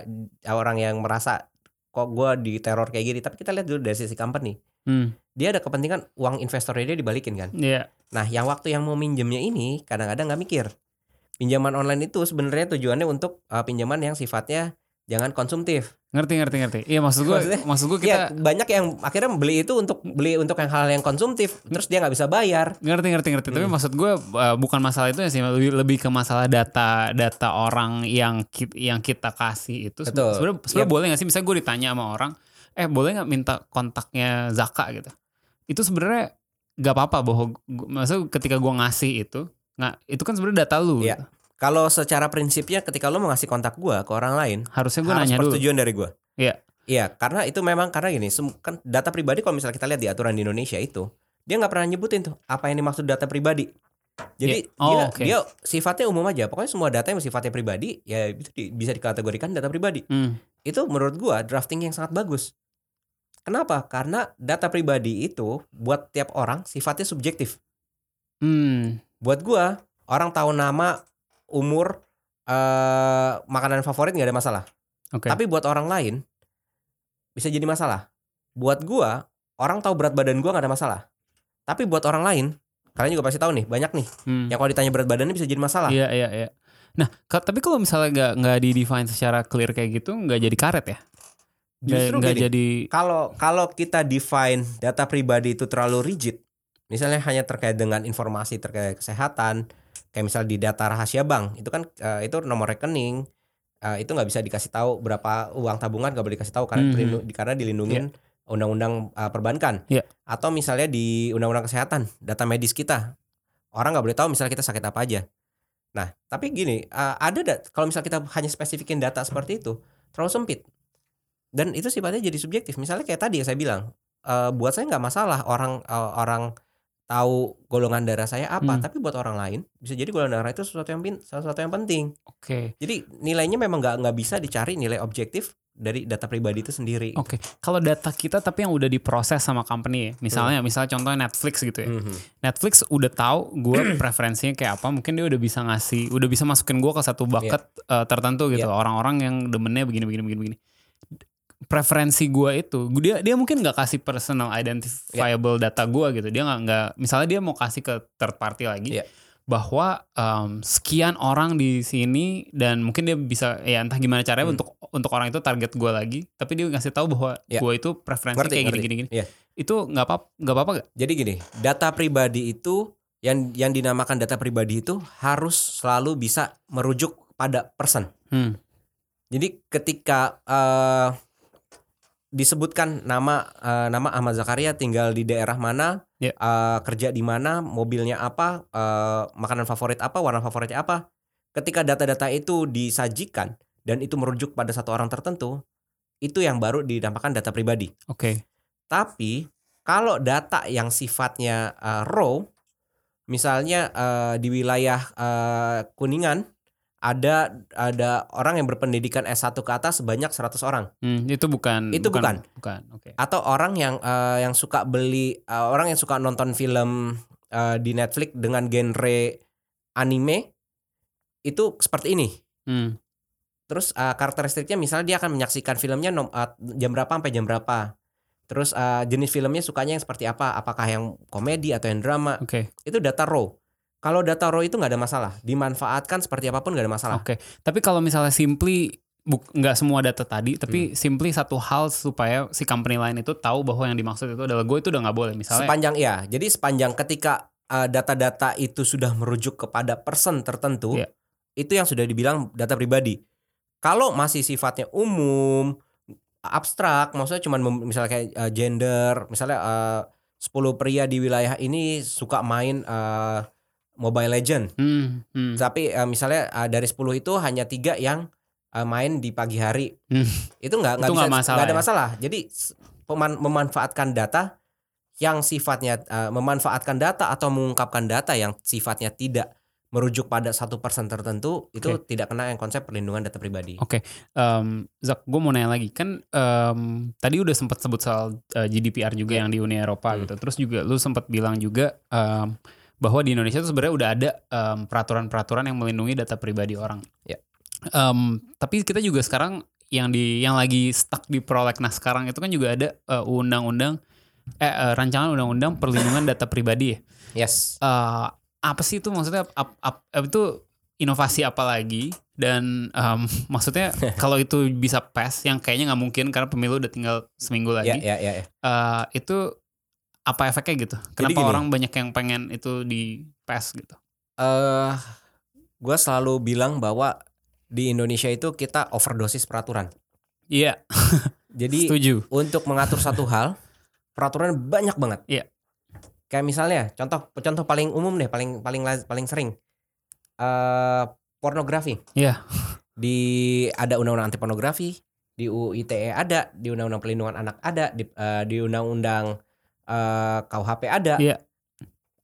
S2: orang yang merasa kok gue diteror kayak gini, tapi kita lihat dulu dari sisi company.
S1: Hmm.
S2: Dia ada kepentingan uang investornya dia dibalikin kan.
S1: Iya.
S2: Nah, yang waktu yang mau minjemnya ini kadang-kadang nggak mikir. Pinjaman online itu sebenarnya tujuannya untuk uh, pinjaman yang sifatnya jangan konsumtif.
S1: Ngerti ngerti ngerti. Iya maksud gue
S2: Maksudnya,
S1: maksud gue
S2: Iya,
S1: kita
S2: banyak yang akhirnya beli itu untuk beli untuk yang hal yang konsumtif, terus dia nggak bisa bayar.
S1: ngerti ngerti ngerti. Tapi
S2: Hmm.
S1: maksud gue uh, bukan masalah itu ya sih lebih lebih ke masalah data data orang yang ki- yang kita kasih itu. Sebenarnya
S2: Yep.
S1: boleh nggak sih? Misalnya gue ditanya sama orang, eh boleh nggak minta kontaknya Zaka gitu? Itu sebenarnya nggak apa-apa bahwa maksudnya ketika gue ngasih itu nggak itu kan sebenarnya data lu.
S2: Iya.
S1: gitu.
S2: Kalau secara prinsipnya ketika lo mau ngasih kontak gua ke orang lain,
S1: Harusnya gue
S2: harus
S1: nanya dulu.
S2: persetujuan dari gua.
S1: Iya.
S2: Iya, karena itu memang karena gini, kan data pribadi kalau misalnya kita lihat di aturan di Indonesia itu, dia nggak pernah nyebutin tuh apa yang dimaksud data pribadi. Jadi
S1: Iya. Oh,
S2: dia
S1: oke.
S2: dia sifatnya umum aja. Pokoknya semua data yang sifatnya pribadi ya itu di- bisa dikategorikan data pribadi.
S1: Hmm.
S2: Itu menurut gua drafting yang sangat bagus. Kenapa? Karena data pribadi itu buat tiap orang sifatnya subjektif.
S1: Hmm.
S2: Buat gua orang tahu nama, umur, eh makanan favorit nggak ada masalah.
S1: Oke.
S2: Tapi buat orang lain bisa jadi masalah. Buat gua, orang tahu berat badan gua nggak ada masalah. Tapi buat orang lain, kalian juga pasti tahu nih, banyak nih
S1: Hmm.
S2: yang kalau ditanya berat badannya bisa jadi masalah.
S1: Iya iya iya. Nah, tapi kalau misalnya nggak nggak di define secara clear kayak gitu, nggak jadi karet ya?
S2: Justru gini.
S1: jadi.
S2: Kalau kalau kita define data pribadi itu terlalu rigid, misalnya hanya terkait dengan informasi terkait kesehatan, kayak misal di data rahasia bank, itu kan eh, itu nomor rekening, eh, itu nggak bisa dikasih tahu berapa uang tabungan nggak boleh dikasih tahu karena
S1: Mhm.
S2: perlindu- karena dilindungin undang-undang eh, perbankan.
S1: Iya.
S2: Atau misalnya di undang-undang kesehatan, data medis kita, orang nggak boleh tahu misalnya kita sakit apa aja. Nah, tapi gini, eh, ada da- kalau misalnya kita hanya spesifikin data seperti itu, terlalu sempit. Dan itu sifatnya jadi subjektif. Misalnya kayak tadi yang saya bilang, eh, buat saya nggak masalah orang eh, orang tahu golongan darah saya apa,
S1: Hmm.
S2: tapi buat orang lain bisa jadi golongan darah itu sesuatu yang pin- sesuatu yang penting.
S1: Oke.
S2: Jadi nilainya memang nggak nggak bisa dicari nilai objektif dari data pribadi itu sendiri.
S1: Oke. Kalau data kita tapi yang udah diproses sama company ya. Misalnya misalnya contohnya Netflix gitu ya.
S2: Mhm.
S1: Netflix udah tahu gue preferensinya kayak apa, mungkin dia udah bisa ngasih, udah bisa masukin gue ke satu bucket eh, tertentu gitu.
S2: Iya.
S1: Orang-orang yang demennya begini begini begini begini. Preferensi gue itu, dia dia mungkin nggak kasih personal identifiable data gue gitu. Dia nggak nggak, misalnya dia mau kasih ke third party lagi.
S2: Iya.
S1: bahwa em, sekian orang di sini dan mungkin dia bisa ya entah gimana caranya
S2: Hmm.
S1: untuk untuk orang itu target gue lagi tapi dia ngasih tahu bahwa
S2: Iya.
S1: gue itu preferensi
S2: Ngerti,
S1: kayak gini
S2: ngerti.
S1: gini gini
S2: Iya.
S1: itu nggak apa nggak apa apa gak?
S2: Jadi gini, data pribadi itu yang yang dinamakan data pribadi itu harus selalu bisa merujuk pada person.
S1: Hmm.
S2: Jadi ketika eh, disebutkan nama eh, nama Ahmad Zakaria tinggal di daerah mana,
S1: Ya.
S2: eh, kerja di mana, mobilnya apa, eh, makanan favorit apa, warna favoritnya apa. Ketika data-data itu disajikan dan itu merujuk pada satu orang tertentu, itu yang baru dinamakan data pribadi.
S1: Oke.
S2: Tapi kalau data yang sifatnya uh, raw, misalnya uh, di wilayah uh, Kuningan ada ada orang yang berpendidikan S1 ke atas sebanyak 100 orang
S1: Hmm, itu bukan
S2: Itu bukan.
S1: bukan. Oke.
S2: atau orang yang eh, yang suka beli eh, orang yang suka nonton film eh, di Netflix dengan genre anime itu seperti ini.
S1: Hmm.
S2: Terus eh, karakteristiknya misalnya dia akan menyaksikan filmnya nom- eh, jam berapa sampai jam berapa. Terus eh, jenis filmnya sukanya yang seperti apa? Apakah yang komedi atau yang drama?
S1: Oke.
S2: Itu data raw. Kalau data raw itu nggak ada masalah, dimanfaatkan seperti apa pun nggak ada masalah.
S1: Oke. Tapi kalau misalnya simply buk, nggak semua data tadi, tapi
S2: Hmm.
S1: simply satu hal supaya si company lain itu tahu bahwa yang dimaksud itu adalah gue itu udah nggak boleh. Misalnya,
S2: Sepanjang ya, jadi sepanjang ketika uh, data-data itu sudah merujuk kepada person tertentu,
S1: Iya.
S2: itu yang sudah dibilang data pribadi. Kalau masih sifatnya umum, abstrak, maksudnya cuma misalnya kayak uh, gender, misalnya uh, 10 pria di wilayah ini suka main uh, Mobile Legend,
S1: Hmm, hmm.
S2: tapi uh, misalnya uh, dari 10 itu hanya tiga yang uh, main di pagi hari,
S1: Hmm.
S2: itu nggak nggak
S1: masalah
S2: ada
S1: ya?
S2: masalah. Jadi peman- memanfaatkan data yang sifatnya uh, memanfaatkan data atau mengungkapkan data yang sifatnya tidak merujuk pada satu persen tertentu itu tidak kena yang konsep perlindungan data pribadi.
S1: Em, Zak, gue mau nanya lagi kan em, tadi udah sempat sebut soal eh, GDPR juga yang di Uni Eropa
S2: Hmm.
S1: gitu. Terus juga lu sempat bilang juga em, bahwa di Indonesia tuh sebenarnya udah ada em, peraturan-peraturan yang melindungi data pribadi orang.
S2: Ya.
S1: Em, tapi kita juga sekarang yang di yang lagi stuck di prolegnas sekarang itu kan juga ada eh, undang-undang eh eh, rancangan undang-undang perlindungan data pribadi ya.
S2: Yes.
S1: Eh, apa sih itu maksudnya ap- ap- apa itu inovasi apa lagi dan em, maksudnya kalau itu bisa pass yang kayaknya nggak mungkin karena pemilu udah tinggal seminggu
S2: Ya,
S1: lagi
S2: ya, ya, ya.
S1: eh, itu apa efeknya gitu kenapa
S2: gini.
S1: orang banyak yang pengen itu di pass gitu
S2: Eh, gue selalu bilang bahwa di Indonesia itu kita overdosis peraturan.
S1: iya
S2: Jadi
S1: setuju
S2: untuk mengatur satu hal peraturan banyak banget.
S1: Iya.
S2: Kayak misalnya contoh contoh paling umum deh, paling paling paling sering eh pornografi.
S1: Iya.
S2: Di ada undang-undang anti pornografi, di UU ITE ada, di undang-undang pelindungan anak ada, di eh, di undang-undang eh, KUHP ada.
S1: Iya.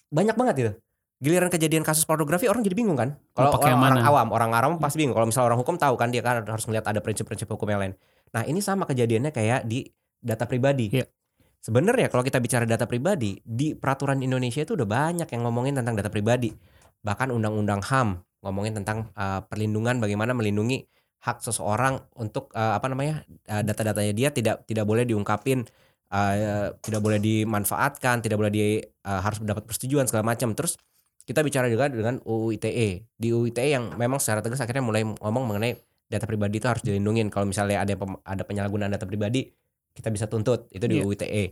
S2: Banyak banget itu. Giliran kejadian kasus pornografi orang jadi bingung kan? Kalau orang, orang awam, orang awam pasti bingung. Kalau misalnya orang hukum tahu kan dia kan harus melihat ada prinsip-prinsip hukum yang lain. Nah, ini sama kejadiannya kayak di data pribadi.
S1: Iya.
S2: Sebenarnya kalau kita bicara data pribadi, di peraturan Indonesia itu udah banyak yang ngomongin tentang data pribadi. Bahkan undang-undang HAM ngomongin tentang uh, perlindungan bagaimana melindungi hak seseorang untuk uh, apa namanya? uh, data-datanya dia tidak tidak boleh diungkapin uh, tidak boleh dimanfaatkan, tidak boleh di uh, harus mendapat persetujuan segala macam. Terus kita bicara juga dengan UU ITE. Di UU ITE yang memang secara tegas akhirnya mulai ngomong mengenai data pribadi itu harus dilindungin. Kalau misalnya ada pem- ada penyalahgunaan data pribadi, kita bisa tuntut. Itu di
S1: Iya.
S2: UU ITE.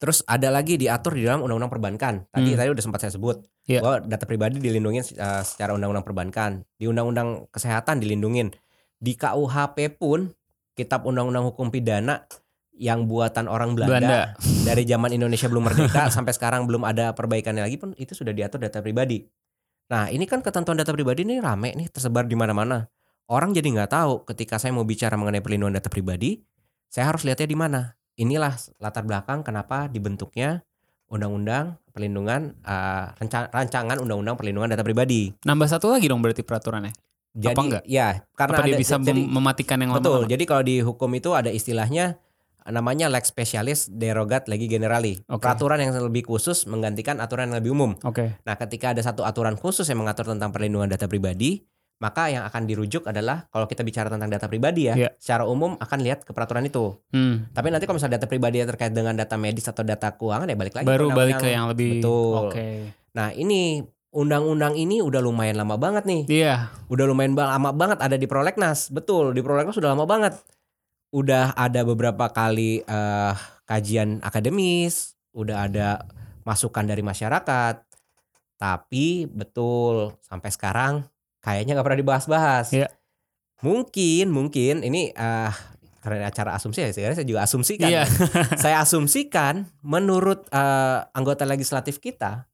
S2: Terus ada lagi diatur di dalam undang-undang perbankan. Tadi
S1: Hmm.
S2: tadi udah sempat saya sebut
S1: Iya.
S2: bahwa data pribadi dilindungi uh, secara undang-undang perbankan. Di undang-undang kesehatan dilindungin. Di KUHP pun kitab undang-undang hukum pidana yang buatan orang Belanda,
S1: Belanda
S2: dari zaman Indonesia belum merdeka sampai sekarang belum ada perbaikannya lagi pun itu sudah diatur data pribadi. Nah ini kan ketentuan data pribadi ini rame nih tersebar di mana-mana. Orang jadi nggak tahu ketika saya mau bicara mengenai perlindungan data pribadi, saya harus lihatnya di mana. Inilah latar belakang kenapa dibentuknya undang-undang perlindungan uh, rancangan undang-undang perlindungan data pribadi.
S1: nambah satu lagi dong berarti peraturannya
S2: Jadi
S1: enggak?
S2: ya karena
S1: apa dia
S2: ada-
S1: bisa
S2: jadi,
S1: mem- mematikan yang
S2: betul.
S1: lama
S2: Jadi kalau di hukum itu ada istilahnya namanya lex specialis derogat legi generali.
S1: Oke.
S2: Peraturan yang lebih khusus menggantikan aturan yang lebih umum.
S1: oke
S2: Nah, ketika ada satu aturan khusus yang mengatur tentang perlindungan data pribadi, maka yang akan dirujuk adalah kalau kita bicara tentang data pribadi ya,
S1: Iya.
S2: secara umum akan lihat ke peraturan itu.
S1: hmm.
S2: Tapi nanti kalau misalnya data pribadi terkait dengan data medis atau data keuangan ya balik lagi. ke
S1: baru balik ke yang lebih
S2: Betul.
S1: oke
S2: Nah, ini undang-undang ini udah lumayan lama banget nih.
S1: iya
S2: Udah lumayan lama banget ada di prolegnas. Betul, di prolegnas sudah lama banget. Udah ada beberapa kali eh, kajian akademis, udah ada masukan dari masyarakat. Tapi betul sampai sekarang kayaknya nggak pernah dibahas-bahas.
S1: Iya.
S2: Mungkin, mungkin ini eh karena acara asumsi ya, saya juga asumsikan.
S1: iya
S2: saya asumsikan menurut eh, anggota legislatif kita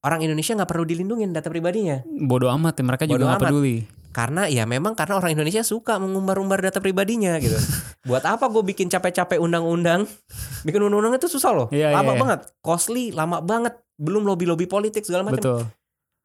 S2: orang Indonesia nggak perlu dilindungin data pribadinya
S1: bodoh amat ya mereka juga
S2: Bodo
S1: nggak
S2: amat.
S1: peduli
S2: karena ya memang karena orang Indonesia suka mengumbar-umbar data pribadinya gitu. Buat apa gue bikin capek-capek undang-undang? Bikin undang-undang itu susah loh,
S1: Iya,
S2: lama
S1: iya.
S2: banget, costly, lama banget. Belum lobby-lobby politik segala macam.
S1: betul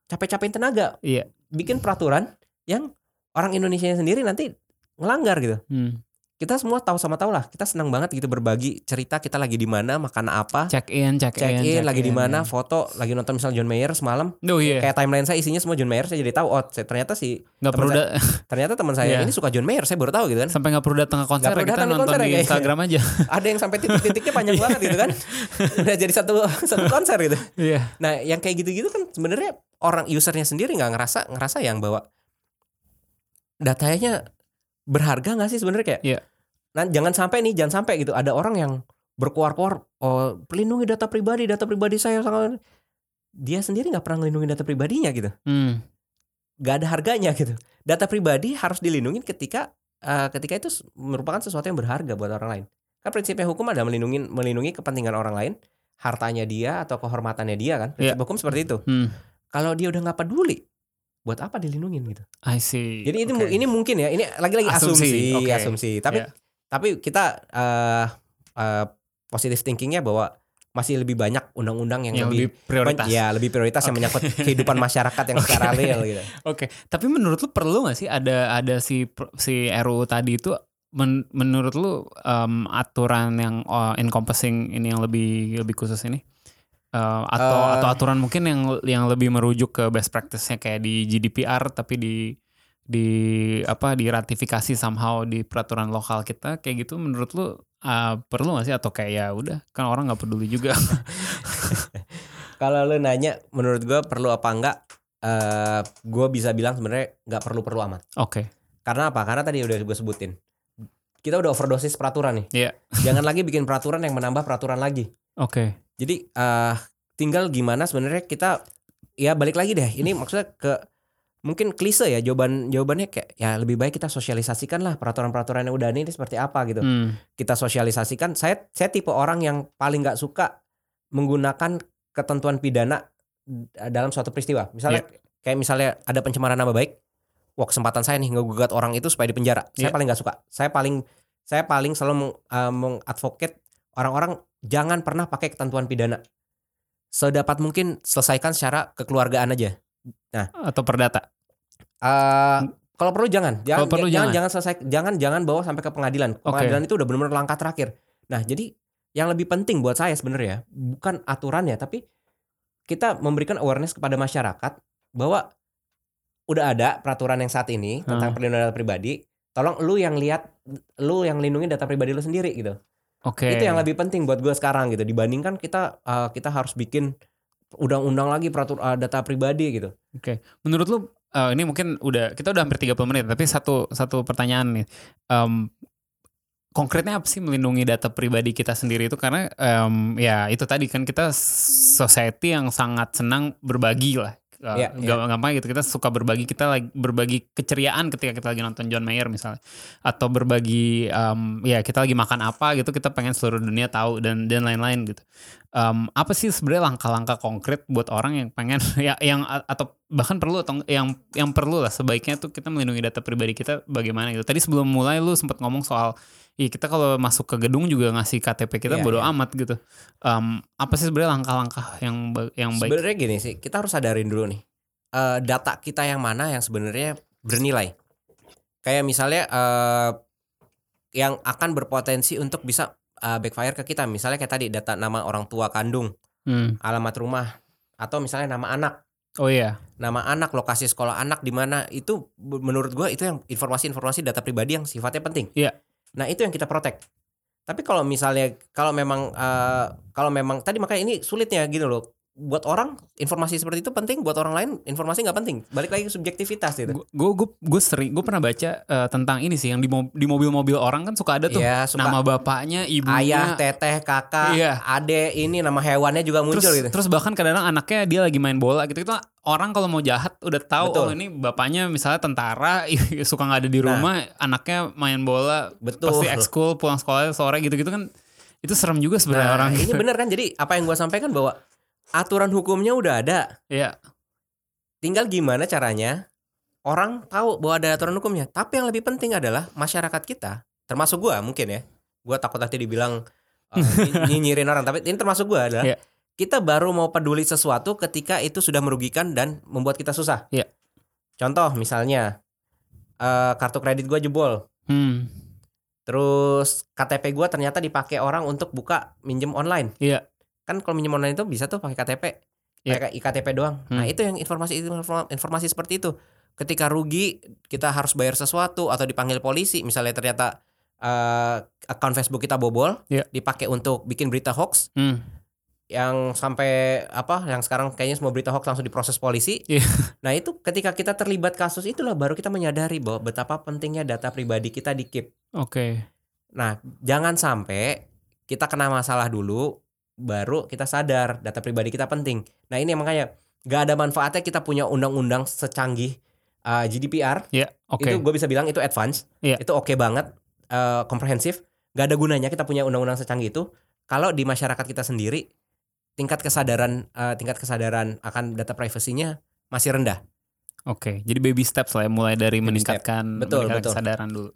S2: Capek-capekin tenaga.
S1: Iya.
S2: Bikin peraturan yang orang Indonesia sendiri nanti ngelanggar gitu.
S1: Hmm.
S2: Kita semua tahu sama tahu lah. Kita senang banget gitu berbagi cerita kita lagi di mana, makan apa,
S1: Check in, check,
S2: check
S1: in,
S2: in, lagi di mana,
S1: ya.
S2: foto, lagi nonton misalnya John Mayer semalam.
S1: Oh iya,
S2: Kayak timeline saya isinya semua John Mayer, saya jadi tahu oh saya- ternyata si
S1: nggak perlu da-
S2: ternyata teman saya
S1: Iya.
S2: ini suka John Mayer, saya baru tahu gitu kan.
S1: sampai nggak perlu datang ke konser
S2: perlu
S1: kita nonton
S2: konser
S1: di
S2: kayaknya.
S1: Instagram aja.
S2: Ada yang sampai titik-titiknya panjang banget gitu kan. Udah jadi satu satu konser gitu.
S1: Iya.
S2: Nah, yang kayak gitu-gitu kan sebenarnya orang usernya sendiri nggak ngerasa ngerasa yang bahwa datanya berharga nggak sih sebenarnya kayak.
S1: Iya.
S2: Nah, jangan sampai nih, jangan sampai gitu ada orang yang berkuar-kuar oh pelindungi data pribadi, data pribadi saya sangat dia sendiri nggak pernah melindungi data pribadinya gitu.
S1: Hmm.
S2: Gak ada harganya gitu. Data pribadi harus dilindungi ketika eh, ketika itu merupakan sesuatu yang berharga buat orang lain. Kan prinsipnya hukum adalah melindungi melindungi kepentingan orang lain, hartanya dia atau kehormatannya dia kan. Prinsip hukum seperti itu.
S1: Hmm.
S2: Kalau dia udah nggak peduli, buat apa dilindungin gitu?
S1: I see.
S2: Jadi ini mu- ini mungkin ya, ini lagi-lagi
S1: Asumsi,
S2: asumsi,
S1: oke.
S2: asumsi. Tapi
S1: Iya.
S2: tapi kita eh eh, positive thinkingnya bahwa masih lebih banyak undang-undang yang,
S1: yang
S2: lebih,
S1: lebih prioritas.
S2: ya lebih prioritas yang
S1: Oke.
S2: menyangkut kehidupan masyarakat yang secara real gitu.
S1: Oke, tapi menurut lu perlu gak sih ada ada si si RUU tadi itu men- menurut lu em, aturan yang oh, encompassing ini yang lebih lebih khusus ini Eh, atau
S2: Eh.
S1: atau aturan mungkin yang yang lebih merujuk ke best practice-nya kayak di GDPR tapi di di apa diratifikasi somehow di peraturan lokal kita kayak gitu menurut lu eh, perlu gak sih atau kayak ya udah kan orang nggak peduli juga
S2: Kalau lu nanya menurut gua perlu apa enggak? eh gua bisa bilang sebenarnya nggak perlu-perlu amat.
S1: oke
S2: Karena apa? Karena tadi udah gue sebutin. Kita udah overdosis peraturan nih.
S1: Iya.
S2: Jangan lagi bikin peraturan yang menambah peraturan lagi.
S1: oke
S2: Jadi eh tinggal gimana sebenarnya kita ya balik lagi deh. Ini maksudnya ke mungkin klise ya jawaban jawabannya kayak ya lebih baik kita sosialisasikan lah peraturan-peraturan yang udah ada ini seperti apa gitu.
S1: Hmm,
S2: Kita sosialisasikan. Saya saya tipe orang yang paling nggak suka menggunakan ketentuan pidana dalam suatu peristiwa. Misalnya kayak misalnya ada pencemaran nama baik. Wah kesempatan saya nih ngegugat orang itu supaya dipenjara. Saya
S1: Iya.
S2: paling nggak suka. Saya paling saya paling selalu meng, eh, mengadvocate orang-orang jangan pernah pakai ketentuan pidana. Sedapat mungkin selesaikan secara kekeluargaan aja.
S1: atau perdata
S2: Eh kalau perlu jangan, jangan,
S1: Kalau perlu
S2: jangan,
S1: jangan.
S2: jangan selesai, jangan, jangan bawa sampai ke pengadilan. Pengadilan itu udah benar-benar langkah terakhir. Nah, jadi yang lebih penting buat saya sebenarnya bukan aturannya, tapi kita memberikan awareness kepada masyarakat bahwa udah ada peraturan yang saat ini tentang
S1: Hmm.
S2: perlindungan data pribadi. Tolong lu yang lihat, lu yang lindungi data pribadi lu sendiri gitu.
S1: Oke
S2: Itu yang lebih penting buat gue sekarang gitu. Dibandingkan kita eh, kita harus bikin undang-undang lagi peraturan data pribadi gitu.
S1: Menurut lu eh, ini mungkin udah kita udah hampir 30 menit tapi satu satu pertanyaan nih. Em, konkretnya apa sih melindungi data pribadi kita sendiri itu karena em, ya itu tadi kan kita society yang sangat senang berbagi lah. Eh,
S2: Iya,
S1: gak- gampang gitu kita suka berbagi kita lagi berbagi keceriaan ketika kita lagi nonton John Mayer misalnya. Atau berbagi em, ya kita lagi makan apa gitu kita pengen seluruh dunia tahu dan dan lain-lain gitu. Em, apa sih sebenarnya langkah-langkah konkret buat orang yang pengen ya yang atau bahkan perlu atau yang yang perlu lah sebaiknya tuh kita melindungi data pribadi kita bagaimana gitu. Tadi sebelum mulai lu sempat ngomong soal Iya kita kalau masuk ke gedung juga ngasih KTP kita
S2: Iya,
S1: bodo
S2: iya.
S1: amat gitu. Em, apa sih sebenarnya langkah-langkah yang yang baik?
S2: Sebenarnya gini sih, kita harus sadarin dulu nih. eh, data kita yang mana yang sebenarnya bernilai. Kayak misalnya eh, yang akan berpotensi untuk bisa eh, backfire ke kita. Misalnya kayak tadi data nama orang tua kandung,
S1: Hmm.
S2: alamat rumah, atau misalnya nama anak,
S1: Oh iya.
S2: nama anak, lokasi sekolah anak di mana itu menurut gua itu yang informasi-informasi data pribadi yang sifatnya penting.
S1: Iya.
S2: Nah itu yang kita protect. Tapi kalau misalnya kalau memang eh, kalau memang tadi makanya ini sulitnya gitu loh. Buat orang informasi seperti itu penting, buat orang lain informasi nggak penting. Balik lagi ke subjektivitas gitu.
S1: Gue gue gue sering gue pernah baca eh, tentang ini sih yang di mo- di mobil-mobil orang kan suka ada tuh
S2: Iya, suka
S1: nama bapaknya, ibunya,
S2: ayah, teteh, kakak,
S1: Iya.
S2: ade, ini nama hewannya juga muncul
S1: terus,
S2: gitu.
S1: terus bahkan kadang-kadang anaknya dia lagi main bola gitu itu orang kalau mau jahat udah tahu
S2: Betul.
S1: oh ini bapaknya misalnya tentara suka nggak ada di
S2: Nah.
S1: rumah anaknya main bola
S2: Betul.
S1: pasti ekskul pulang sekolah sore gitu-gitu kan itu serem juga sebenarnya
S2: Nah,
S1: orang
S2: ini bener kan? Jadi apa yang gua sampaikan bahwa aturan hukumnya udah ada.
S1: ya
S2: Tinggal gimana caranya orang tahu bahwa ada aturan hukumnya. Tapi yang lebih penting adalah masyarakat kita, termasuk gua mungkin ya. Gua takut nanti dibilang uh, ny- nyinyirin orang, tapi ini termasuk gua adalah
S1: Iya.
S2: kita baru mau peduli sesuatu ketika itu sudah merugikan dan membuat kita susah.
S1: Iya.
S2: Contoh misalnya eh, kartu kredit gue jebol.
S1: Hmm.
S2: Terus KTP gue ternyata dipakai orang untuk buka minjem online.
S1: Iya.
S2: Kan kalau minjem online itu bisa tuh pakai KTP,
S1: Iya.
S2: pakai iktp doang. Nah
S1: Hmm.
S2: itu yang informasi informasi seperti itu. Ketika rugi kita harus bayar sesuatu atau dipanggil polisi, misalnya ternyata eh, akun Facebook kita bobol,
S1: Iya.
S2: dipakai untuk bikin berita hoax,
S1: Hmm.
S2: yang sampai apa yang sekarang kayaknya semua berita hoax langsung diproses polisi.
S1: Iya.
S2: Nah itu ketika kita terlibat kasus itulah baru kita menyadari bahwa betapa pentingnya data pribadi kita di keep.
S1: Oke.
S2: Nah jangan sampai kita kena masalah dulu baru kita sadar data pribadi kita penting. Nah ini makanya gak ada manfaatnya kita punya undang-undang secanggih uh, GDPR.
S1: Ya, oke.
S2: Itu gue bisa bilang itu advance.
S1: Iya.
S2: Itu oke banget, uh, komprehensif. Gak ada gunanya kita punya undang-undang secanggih itu kalau di masyarakat kita sendiri tingkat kesadaran uh, tingkat kesadaran akan data privasinya masih rendah.
S1: Oke, jadi baby steps lah ya, mulai dari
S2: Baby step.
S1: meningkatkan,
S2: Betul,
S1: meningkatkan
S2: betul.
S1: kesadaran dulu.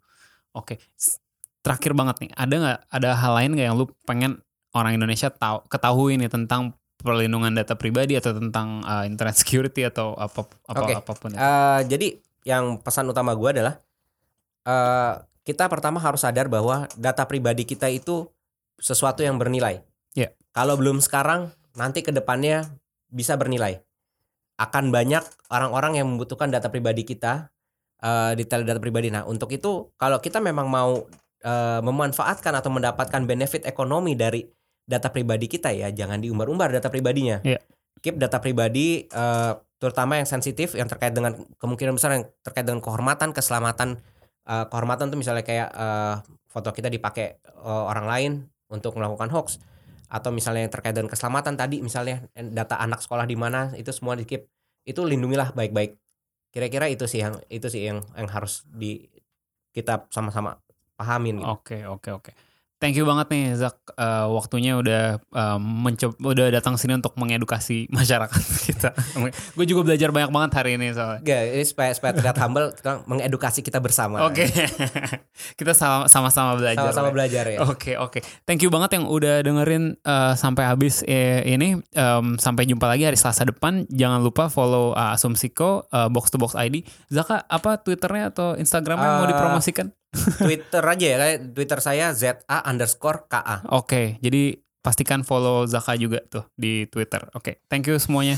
S1: Oke, S- terakhir banget nih, ada nggak ada hal lain nggak yang lu pengen orang Indonesia tahu ketahui nih tentang perlindungan data pribadi atau tentang uh, internet security atau apa apa
S2: Oke.
S1: apa pun itu?
S2: Uh, jadi yang pesan utama gue adalah uh, kita pertama harus sadar bahwa data pribadi kita itu sesuatu yang bernilai.
S1: Iya.
S2: Kalau belum sekarang, nanti ke depannya bisa bernilai. Akan banyak orang-orang yang membutuhkan data pribadi kita, uh, detail data pribadi. Nah, untuk itu kalau kita memang mau uh, memanfaatkan atau mendapatkan benefit ekonomi dari data pribadi kita ya, jangan diumbar-umbar data pribadinya.
S1: Iya.
S2: Keep data pribadi uh, terutama yang sensitif yang terkait dengan kemungkinan besar yang terkait dengan kehormatan, keselamatan uh, kehormatan tuh misalnya kayak uh, foto kita dipakai uh, orang lain untuk melakukan hoax atau misalnya yang terkait dengan keselamatan tadi misalnya data anak sekolah di mana itu semua di keep itu lindungilah baik-baik kira-kira itu sih yang itu sih yang yang harus di kita sama-sama pahamin gitu.
S1: Oke oke oke. Thank you banget nih Zak Uh, waktunya udah uh, mencoba udah datang sini untuk mengedukasi masyarakat kita. Gue juga belajar banyak banget hari ini soalnya.
S2: Gak, ini supaya supaya terlihat humble kita mengedukasi kita bersama.
S1: Oke, kita sama- sama-sama belajar.
S2: Sama-sama belajar ya.
S1: Oke oke, thank you banget yang udah dengerin uh, sampai habis eh, ini. Um, sampai jumpa lagi hari Selasa depan. Jangan lupa follow uh, Asumsiko uh, Box to Box ID. Zaka apa Twitternya atau Instagramnya mau
S2: Uh,
S1: dipromosikan?
S2: Twitter aja ya, Twitter saya ZA underscore KA.
S1: Oke, jadi pastikan follow Zaka juga tuh di Twitter. Oke, thank you semuanya.